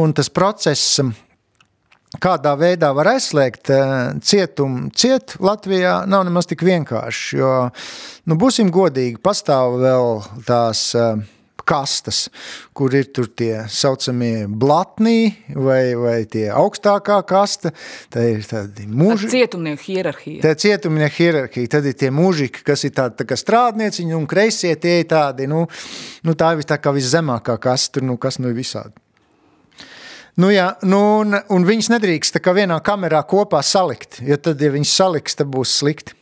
Un tas process kādā veidā var aizslēgt eh, cietumu ciet Latvijā, nav nemaz tik vienkārši. Jo, nu, būsim godīgi, pastāv vēl tās eh, kastas, kur ir tur tie saucamie blatnī vai, vai tie augstākā kasta. Tā ir tādi muži. Cietumnieku hierarhija. Tā ir cietumnieku hierarhija. Tad ir tie mužiki, kas ir tādi tā kā strādnieciņi un kreisie tie ir tādi, nu, nu tā ir tā kā viszemākā kasta, tur, nu, kas nu ir visādi. Nu, jā, nu, un, un viņas nedrīkst vienā kamerā kopā salikt. Jo tad, ja viņas saliks, tad būs slikti.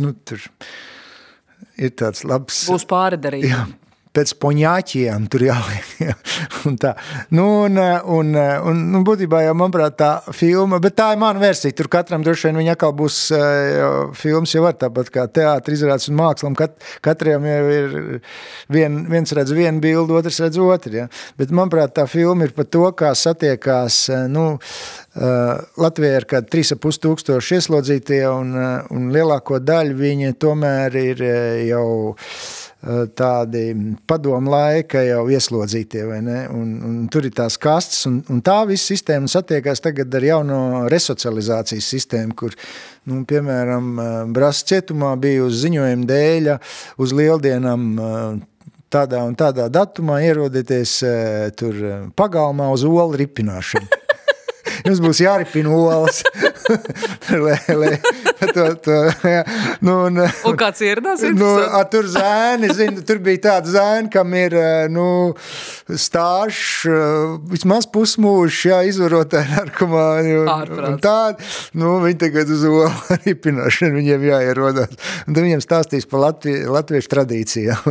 Nu, tur ir tāds labs. Būs pārdarījums pēc poņāķiem tur jāliek. [laughs] Un tā. Nu, un, un, un, nu, būtībā jau, manuprāt, tā filma, bet tā ir mana versija. Tur katram droši vien viņa atkal būs jau, filmas jau var tāpat kā teātri izrādes un mākslam. Kat, katram jau ir vien, viens redz vienu bildu, otrs redz otru. Ja. Bet, manuprāt, tā filma ir par to, kā satiekās, nu, Latvijā ir kādi 3,5 tūkstoši ieslodzītie un, un lielāko daļu viņi tomēr ir jau Eh, tādi padomu laika jau ieslodzītie, vai ne? Un, un tur ir tās kastes, un, un tā visa sistēma satiekās tagad ar jauno resocializācijas sistēmu, kur, nu, piemēram, eh, Brasa cietumā bija uz ziņojuma dēļa uz lieldienām eh, tādā un tādā datumā ierodieties tur pagalmā uz olu ripināšanu. [laughs] Jums būs jāripina olas. [laughs] lai, lai, to, to, jā. nu, un, un kāds ieradās? Nu, a, tur zēni, zinu, tur bija tāda zēni, kam ir nu, stāžs, vismaz pusmūžs, jā, izvarotāji narkomāni. Tādi, nu, viņi tagad uz olu ripināšanu, viņiem jāierodās. Un tad viņiem stāstīs par Latvi, latviešu tradīcijām.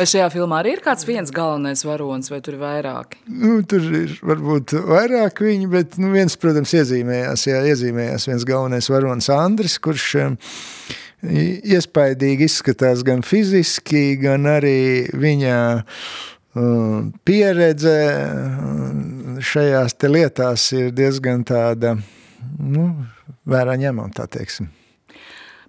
vai šajā filmā arī ir kāds viens galvenais varonis, vai tur ir vairāki? Nu, tur ir varbūt vairāk viņi, bet nu, viens, protams, iezīmējās, jā, iezīmējās viens galvenais varonis Andris, kurš iespaidīgi izskatās gan fiziski, gan arī viņa pieredze šajās te lietās ir diezgan tāda, nu, vērā ņemam, tā teiksim.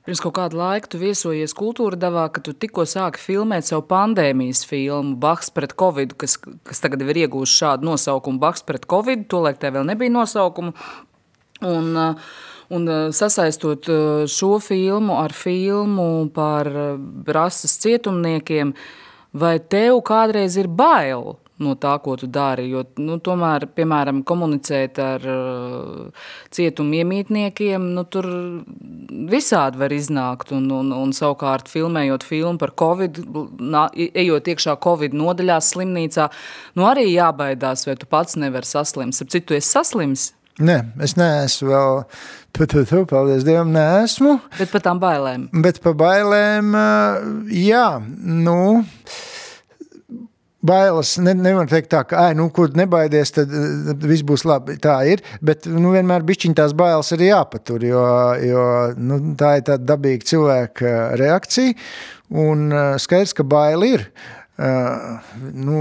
Pirms kaut kādu laiku tu viesojies kultūra davā, ka tu tikko sāki filmēt savu pandēmijas filmu Baks pret Covid, kas, kas tagad ir iegūst šādu nosaukumu Baks pret Covid, tolaik tev vēl nebija nosaukumu. Un, un sasaistot šo filmu ar filmu par rasas cietumniekiem, vai tev kādreiz ir bail no tā, ko tu dari. Jo, nu, tomēr, piemēram, komunicēt ar uh, cietumu iemītniekiem, nu, tur visādi var iznākt. Un, un, un savukārt, filmējot filmu par Covid, nā, ejot iekšā Covid nodaļās slimnīcā, nu, arī jābaidās, vai tu pats nevari saslimt. Ap citu, tu esi saslims. Nē, es neesmu vēl, tu, tu, tu, paldies Dievam, neesmu. Bet par tām bailēm. Bet par bailēm, jā, nu, bailes, ne, nevar teikt tā, ka, nu, kur nebaidies, tad, tad viss būs labi. Tā ir, bet nu, vienmēr bišķiņ tās bailes arī jāpatur, jo, jo nu, tā ir tāda dabīga cilvēka reakcija, un skaidrs, ka baili ir. Uh, nu,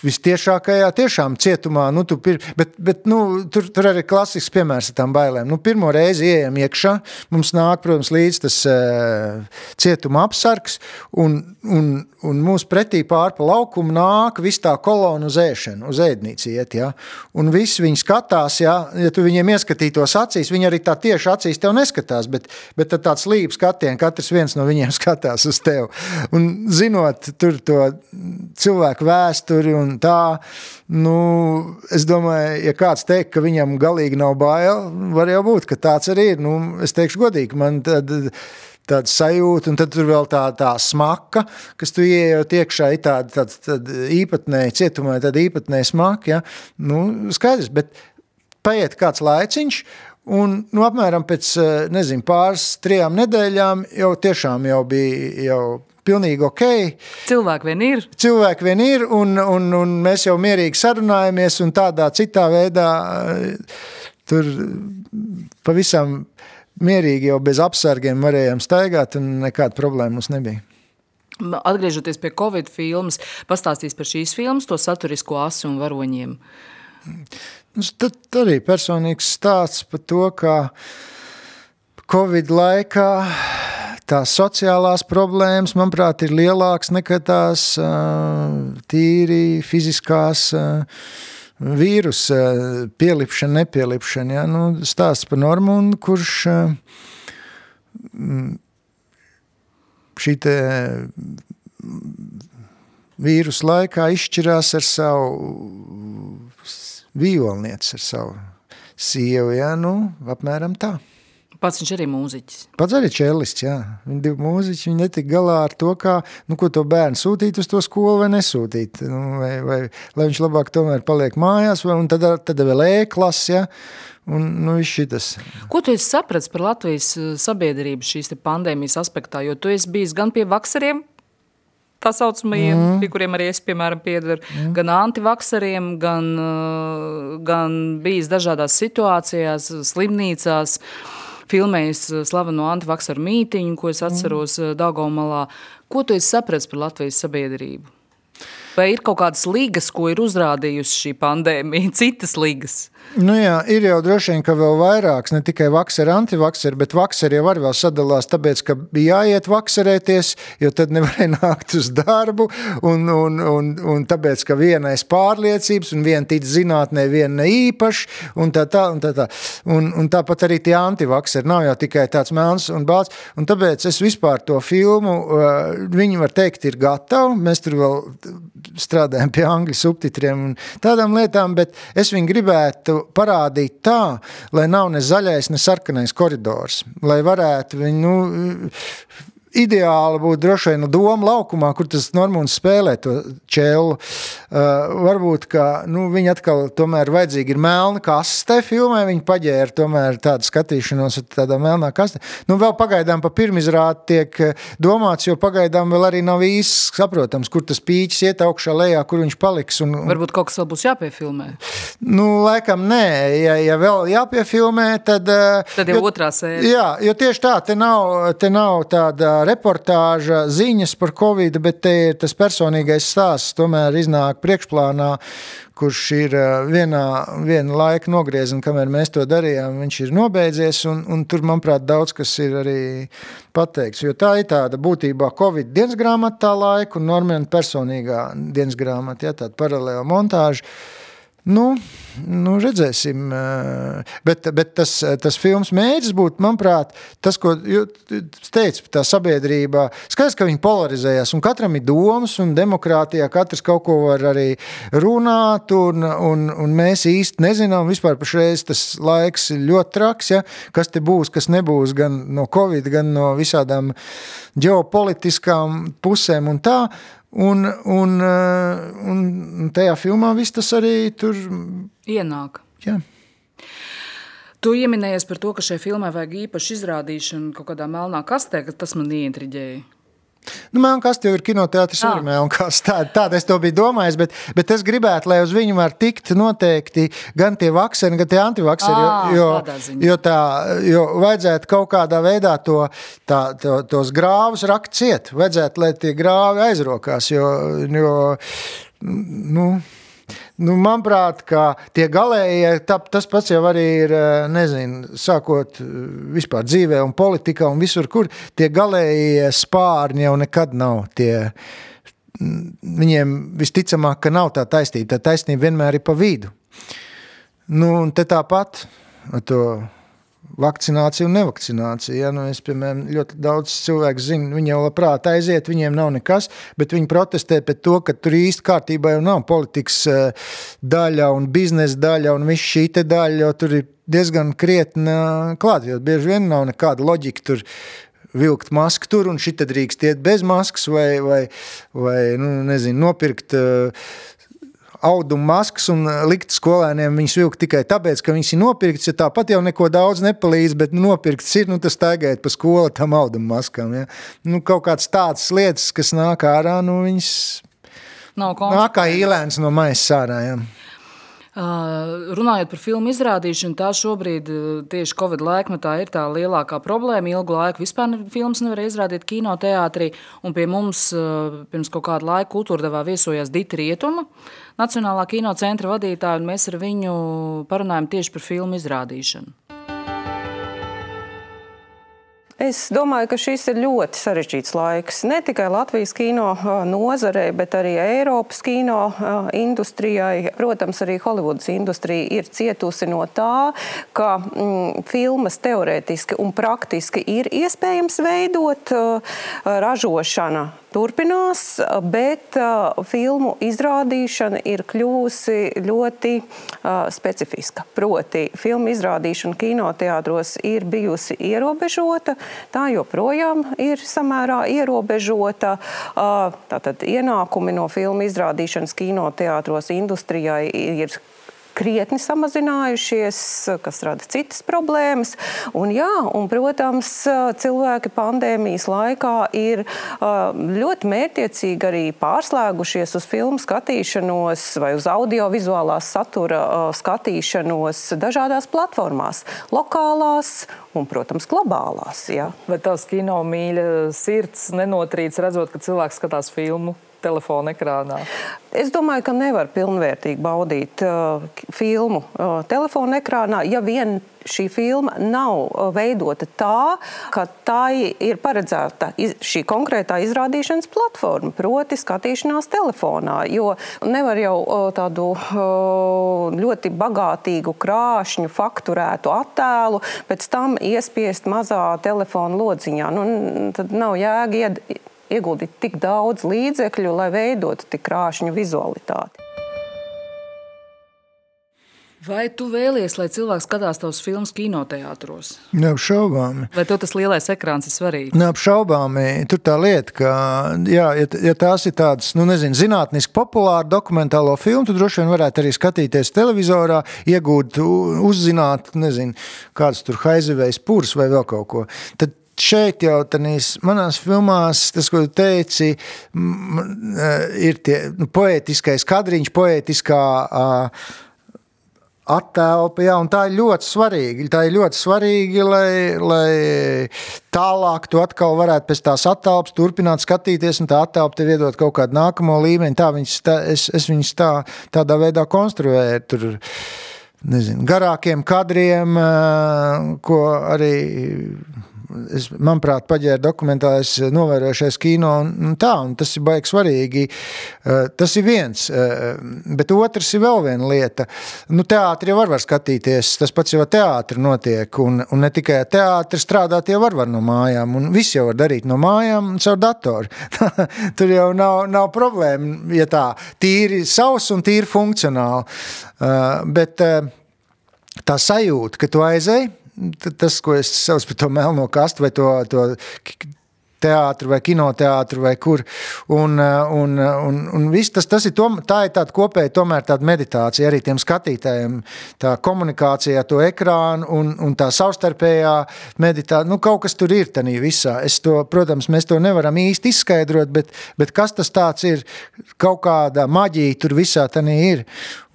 vistiešākajā tiešām cietumā, nu, tu pir, bet, bet nu, tur, tur arī klasisks piemērs ar tām bailēm. Nu, pirmo reizi ieejam iekšā, mums nāk, protams, līdz tas uh, cietuma apsargs, un, un, un mūs pretī pārpa laukumu nāk viss tā kolona uz ēšanu, uz ēdnīci iet, ja? un visi viņi skatās, ja, ja tu viņiem ieskatītos acīs, viņi arī tā tieši acīs tev neskatās, bet, bet tad tāds lība skatiens, katrs viens no viņiem [laughs] skatās uz tevi. Un zinot tur to cilvēku vēsturi un tā, nu, es domāju, ja kāds teikt, ka viņam galīgi nav bail, var jau būt, ka tāds arī ir. Nu, es teikšu godīgi, man tad tāda sajūta, un tad tur vēl tā, tā smaka, kas tu ieejot iekšā, ir tāda, tāda, tāda īpatnēja, cietumā tāda īpatnēja smaka, ja? nu, skaidrs, bet paiet kāds laiciņš, un, nu, apmēram pēc, nezinu, pāris, trijām nedēļām jau tiešām jau bija jau pilnīgi ok. Cilvēki vien ir. Cilvēki vien ir, un, un, un mēs jau mierīgi sarunājamies, un tādā citā veidā tur pavisam mierīgi jau bez apsargiem varējām staigāt, un nekāda problēma mums nebija. Atgriežoties pie Covid filmas, pastāstīs par šīs filmas, to saturisko asi un varoņiem. Tad arī personīgs stāsts par to, kā Covid laikā tās sociālās problēmas, manuprāt, ir lielākas nekā tās tīri fiziskās vīrusa pielipšana, nepielipšana. Ja? Nu, stāsts par Normunu, kurš šī te vīrusu laikā izšķirās ar savu violnieci, ar savu sievu, ja? nu, apmēram tā. Pats viņš arī mūziķis. Pats arī čelists, jā. Viņi divi mūziķi, viņi netika galā ar to, kā, nu, ko to bērnu sūtīt uz to skolu vai nesūtīt. Nu, vai, vai, lai viņš labāk tomēr paliek mājās, vai, un tad, tad vēl e-klas, jā. Un, nu, šitas. Ko tu esi sapratis par Latvijas eh, sabiedrību šīs pandēmijas aspektā? Jo tu esi bijis gan pie vakseriem, tā saucamajiem, mm. pie kuriem arī es, piemēram, piedaru, mm. gan antivakseriem, gan, eh, gan bijis dažādās situācijās, slimnīcās. Uh, filmējis eh, slaveno antivaksaru mītiņu, ko es atceros mm. Daugavmalā. Ko tu esi sapratis par Latvijas sabiedrību? Vai ir kaut kādas ligas, ko ir uzrādījusi šī pandēmija, [laughs] citas ligas? Nu jā, ir jau droši vien, ka vēl vairāks, ne tikai vakseri, antivakseri, bet vakseri jau arī vēl sadalās, tāpēc, ka bija jāiet vakserēties, jo tad nevarēja [laughs] nākt uz darbu, un, un, un, un tāpēc, ka vienais pārliecības, un viena tic zinātnē, viena ne īpaši, un tā tā, un tā tā. Un, un tāpat arī tie antivakseri nav jau tikai tāds melns un balts, un tāpēc es vispār to filmu, viņi var teikt, ir gatavi, mēs tur vēl strādājam pie angļu subtitriem un tādām lietām, bet es viņu gribētu parādīt tā, lai nav ne zaļais, ne sarkanais koridors, lai varētu viņu nu, ideāli būtu droši vien doma laukumā, kur tas Normons spēlē to čēlu. Uh, varbūt, ka nu, viņi atkal tomēr vajadzīgi ir melna kaste filmai, viņi paģēra tomēr tādu skatīšanos ar tādā melnā kaste. Nu, vēl pagaidām pa pirmizrādi tiek uh, domāts, jo pagaidām vēl arī nav īsti saprotams, kur tas pīķis iet augšā lejā, kur viņš paliks. Un, un... Varbūt kaut kas vēl būs jāpiefilmē. Nu, laikam nē, ja, ja vēl jāpiefilmē, tad... Uh, tad jau jo, otrā sērija. Jā, jo tieši tā, te nav, te nav tāda reportāža, ziņas par Covid, bet te ir tas personīgais stāsts, tomēr iznāk priekšplānā, kurš ir eh, vienā, viena laika nogriezis, un kamēr mēs to darījām, viņš ir nobeidzies, un, un tur, manuprāt, daudz kas ir arī pateikts, jo tā ir tāda būtībā Covid dienas grāmata tā laika un Normēna personīgā dienas grāmata, ja, tāda paralēla montāža, Nu, nu redzēsim. Bet, bet tas, tas filmas mērķis būtu, manuprāt, tas, ko teicu, tā sabiedrība. Skaidrs, ka viņi polarizējas, un katram ir domas, un demokrātijā katrs kaut ko var arī runāt, un, un, un mēs īsti nezinām, vispār pašreiz tas laiks ir ļoti traks, ja? kas te būs, kas nebūs, gan no Covid, gan no visādām ģeopolitiskām pusēm un tā. Un, un, eh, un tajā filmā viss tas arī tur ienāk. Jā. Tu pieminējies par to, ka šai filmai vajag īpašu izrādīšanu kaut kādā melnā kastē, ka tas man ieintriģēja. Nu, Melnkaste jau ir kinoteātris, arī Melnkaste. Tāda, tāda es to biju domājis, bet, bet es gribētu, lai uz viņu var tikt noteikti gan tie vakseri, gan tie antivakseri, jo, jo, jo, tā, jo vajadzētu kaut kādā veidā to, tā, to, tos grāvus rakt ciet. Vajadzētu, lai tie grāvi aizrokās, jo, jo nu, Nu, manuprāt, tie galējie, tā, tas pats jau arī ir, eh, nezinu, sākot eh, vispār dzīvē un politikā un visur, kur tie galējie spārņi jau nekad nav tie, viņiem visticamāk, ka nav tā taisnība, tā taisnība vienmēr ir pa vidu. Nu, un te tāpat to vakcinācija un nevakcinācija. Ja? Nu, es, piemēram, ļoti daudz cilvēku zinu, viņi jau labprāt aiziet, viņiem nav nekas, bet viņi protestē pret to, ka tur īsti kārtībā jau nav politikas eh, daļa un biznesa daļa un viss šī daļa, jo tur ir diezgan krietni klāt, jo bieži vien nav nekāda loģika tur vilkt masku tur un šitad drīkst iet bez maskas vai, vai, vai nu, nezinu, nopirkt uh, auduma maskas un likt skolēniem viņus vilkt tikai tāpēc, ka viņas ir nopirktas, ja tāpat jau neko daudz nepalīdz, bet nu, nopirktas ir, nu tas taigājot pa skolu tam auduma maskām. Ja? Nu, kaut kāds tāds lietas, kas nāk ārā, nu viņas nāk kā īlēns no maisa ārā. Ja? Runājot par filmu izrādīšanu, tā šobrīd tieši Covid laikmetā ir tā lielākā problēma. Ilgu laiku vispār filmas nevarēja izrādīt kinoteātrī, un pie mums pirms kaut kāda laika kultūrdevā viesojās Dita Rietuma, Nacionālā kinocentra vadītāja, un mēs ar viņu parunājam tieši par filmu izrādīšanu. Es domāju, ka šis ir ļoti sarežģīts laiks. Ne tikai Latvijas kino nozarei, bet arī Eiropas kino industrijai. Protams, arī Holivudas industrija ir cietusi no tā, ka mm, filmas teorētiski un praktiski ir iespējams veidot. Ražošana turpinās, bet filmu izrādīšana ir kļuvusi ļoti specifiska. Proti, filmu izrādīšana kinoteātros ir bijusi ierobežota, tā joprojām ir samērā ierobežota. Tātad ienākumi no filmu izrādīšanas kinoteātros industrijai ir krietni samazinājušies, kas rada citas problēmas. Un, jā, un, protams, cilvēki pandēmijas laikā ir ļoti mērķiecīgi arī pārslēgušies uz filmu skatīšanos vai uz audiovizuālās satura skatīšanos dažādās platformās, lokālās un, protams, globālās. Jā. Vai tās kino mīļa sirds nenotrīc redzot, ka cilvēks skatās filmu? Telefona ekrānā? Es domāju, ka nevar pilnvērtīgi baudīt uh, filmu uh, telefona ekrānā, ja vien šī filma nav uh, veidota tā, ka tā ir paredzēta šī konkrētā izrādīšanas platforma, proti, skatīšanās telefonā. Jo nevar jau uh, tādu uh, ļoti bagātīgu, krāšņu, fakturētu attēlu pēc tam iespiest mazā telefona lodziņā. Nu, tad nav jēga ieguldīt tik daudz līdzekļu, lai veidotu tik krāšņu vizualitāti. Vai tu vēlies, lai cilvēks skatās tavus filmus kinoteātros? Neapšaubāmi. Vai tev tas lielais ekrāns ir svarīgs? Neapšaubāmi. Tur tā lieta, ka, jā, ja, ja tās ir tādas, nu, nezinu, zinātniski populāra dokumentālo filmu, tad droši vien varētu arī skatīties televizorā, iegūt, uzzināt, nezinu, kāds tur haizivējs purs vai vēl kaut ko. Tad šeit jau tādās manās filmās, tas, ko tu teici, ir tie nu, poētiskais kadriņš, poētiskā uh, attēlpa, jā, un tā ir ļoti svarīgi. Tā ir ļoti svarīgi, lai, lai tālāk tu atkal varētu pēc tās attēlpas turpināt skatīties, un tā attēlpa tev iedot kaut kādu nākamo līmeni. Tā viņas, tā, es, es viņas tā, tādā veidā konstruēju. Tur, nezinu, garākiem kadriem, ko arī es, manuprāt, paģēra dokumentālais eh, novērojušais kino, un, tā, un tas ir baigi svarīgi. Eh, tas ir viens, eh, bet otrs ir vēl viena lieta. Nu, teātri jau var, var skatīties, tas pats jau teātri notiek, un, un ne tikai teātri strādāt jau var, var no mājām, un viss jau var darīt no mājām un caur datoru. [laughs] Tur jau nav, nav problēma, ja tā tīri savs un tīri funkcionāli. Bet tā sajūta, ka tu aizēji, tas, ko es saucu par to melno kastu vai to, to teātru vai kinoteātru vai kur. Un, un, un, un viss tas, tas ir, tom, tā ir tāda kopēja tomēr tāda meditācija arī tiem skatītājiem. Tā komunikācija ar to ekrānu un, un tā savstarpējā meditācija. Nu, kaut kas tur ir tanī visā. Es to, protams, mēs to nevaram īsti izskaidrot, bet, bet kas tas tāds ir? Kaut kāda maģija tur visā tanī ir.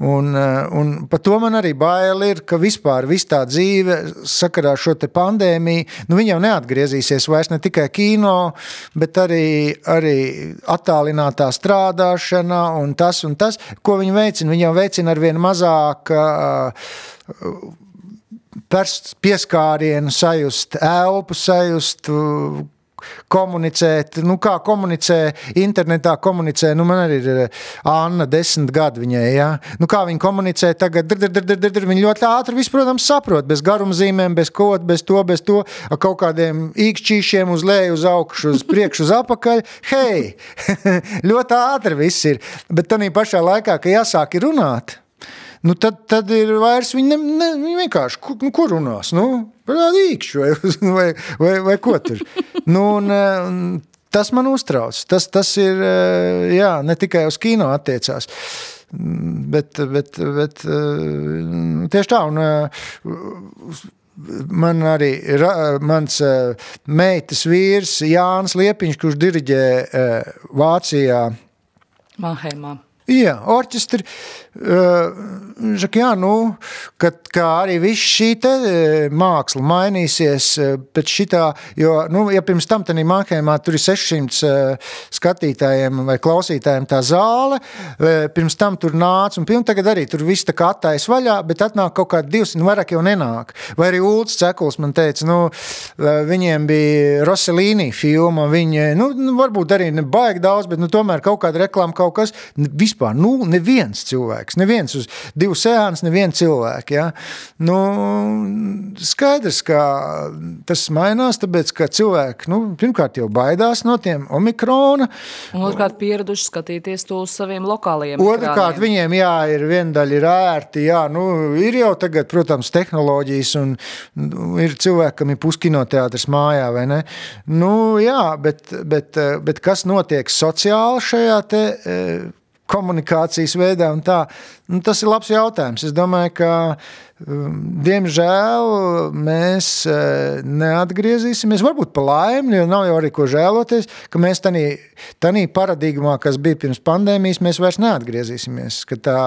Un, un par to man arī bail ir, ka vispār viss tā dzīve sakarā ar šo pandēmiju, nu viņa jau neatgriezīsies vairs ne tikai kino, bet arī, arī attālinātā strādāšana un tas un tas, ko viņi veicina. Viņi jau veicina ar vien mazāk pieskārienu sajust, elpu sajust, komunicēt, nu kā komunicē, internetā komunicē, nu man arī ir eh, Anna desmit gadi viņai, ja? nu kā viņa komunicē tagad, dir, dir, dir, dir, dir, viņa ļoti ātri visu, protams, saprot, bez garumzīmēm, bez kaut, bez to, bez to, ar kaut kādiem īkšķīšiem uz leju, uz augšu, uz priekšu, uz apakaļ, hei, [laughs] ļoti ātri viss ir, bet tanī pašā laikā, ka jāsāk runāt, nu tad, tad ir vairs viņi, ne, ne, viņi vienkārši, nu, kur runās, nu, parādīkšu vai, [laughs] vai, vai, vai ko tur. nu, un, un, tas man uztrauc, tas, tas ir, jā, ne tikai uz kino attiecās. Bet, bet, bet tieši tā. Un, man arī mans meitas vīrs Jānis Liepiņš, kurš diriģē Vācijā. Manheimā. Jā, orķestri. Uh, jā, nu, kad, kā arī viss šī te, māksla mainīsies pēc šitā, jo, nu, ja pirms tam tādā Manheimā tur ir 600 uh, skatītājiem vai klausītājiem tā zāle, pirms tam tur nāca, un piln, tagad arī tur viss tā kā attais vaļā, bet atnāk kaut kādi 200 vairāk jau nenāk. Vai arī Ulds Cekuls man teica, nu, viņiem bija Roselīni filma, viņi, nu, varbūt arī ne baigi daudz, bet, nu, tomēr kaut kāda reklāma, kaut kas, vispār, nu, neviens cilvēks, neviens uz divu sēnes, neviens cilvēks. Ja? Nu, skaidrs, ka tas mainās, tāpēc, ka cilvēki, nu, pirmkārt jau baidās no tiem omikrona. Un otrkārt pieraduši skatīties to uz saviem lokālajiem Otrkārt viņiem, jā, ir viena daļa ir ērti, jā, nu, ir jau tagad, protams, tehnoloģijas un nu, ir cilvēki, kam ir puskinoteātris mājā, vai ne? Nu, jā, bet, bet, bet kas notiek sociāli šajā te komunikācijas veidā un tā. Nu, tas ir labs jautājums. Es domāju, ka diemžēl mēs uh, neatgriezīsimies. Varbūt pa laimi, jo nav jau arī ko žēloties, ka mēs tādā paradigmā, kas bija pirms pandēmijas, mēs vairs neatgriezīsimies. Ka tā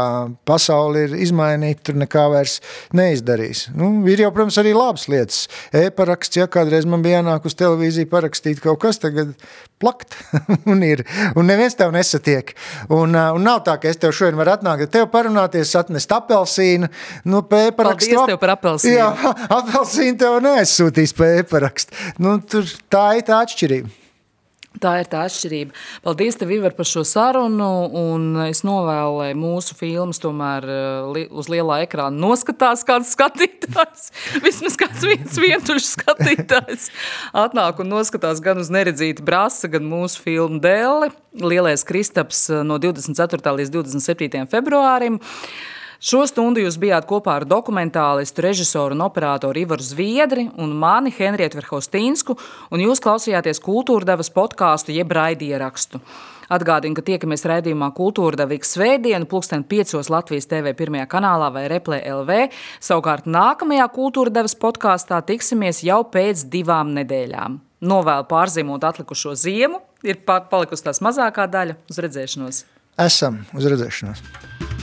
pasaule ir izmainīta, tur nekā vairs neizdarīs. Nu, ir jau, protams, arī labas lietas. E-paraksts, ja kādreiz man bija jānāk uz televīziju parakstīt kaut kas, tagad plakt [laughs] un ir. Un neviens tev nesatiek. Un, uh, un nav tā, ka es tev šodien varu atnākt, tev parunāt parunāties, atnest apelsīnu. Nu, Paldies tev par apelsīnu. Jā, [laughs] apelsīnu tev neaizsūtīs pēparakstu. Nu, tur tā ir tā atšķirība. Tā ir tā atšķirība. Paldies, tev, Ivar, par šo sarunu. Es novēlu, lai mūsu filmas tomēr eh, uz lielā ekrāna noskatās kāds skatītājs. [laughs] Vismaz kāds viens vientuļš skatītājs atnāk un noskatās gan uz neredzītu brasa, gan mūsu filmu Dēli. Lielais Kristaps eh, no 24. līdz 27. februārim. Šo stundu jūs bijāt kopā ar dokumentālistu, režisoru un operatoru Ivaru Zviedri un mani Henrietu Verhostīnsku, un jūs klausījāties kultūrdevas podkāstu jeb raidierakstu. Atgādinu, ka tiekamies raidījumā Kultūra Davīga Svētdienu, pulksten 5. Latvijas TV pirmajā kanālā vai Replē LV. Savukārt nākamajā Kultūra Devas podkāstā tiksimies jau pēc divām nedēļām. Novēlu pārzīmot atlikušo ziemu, ir palikusi tās mazākā daļa uz redzēšanos. Esam uz redzēšanos!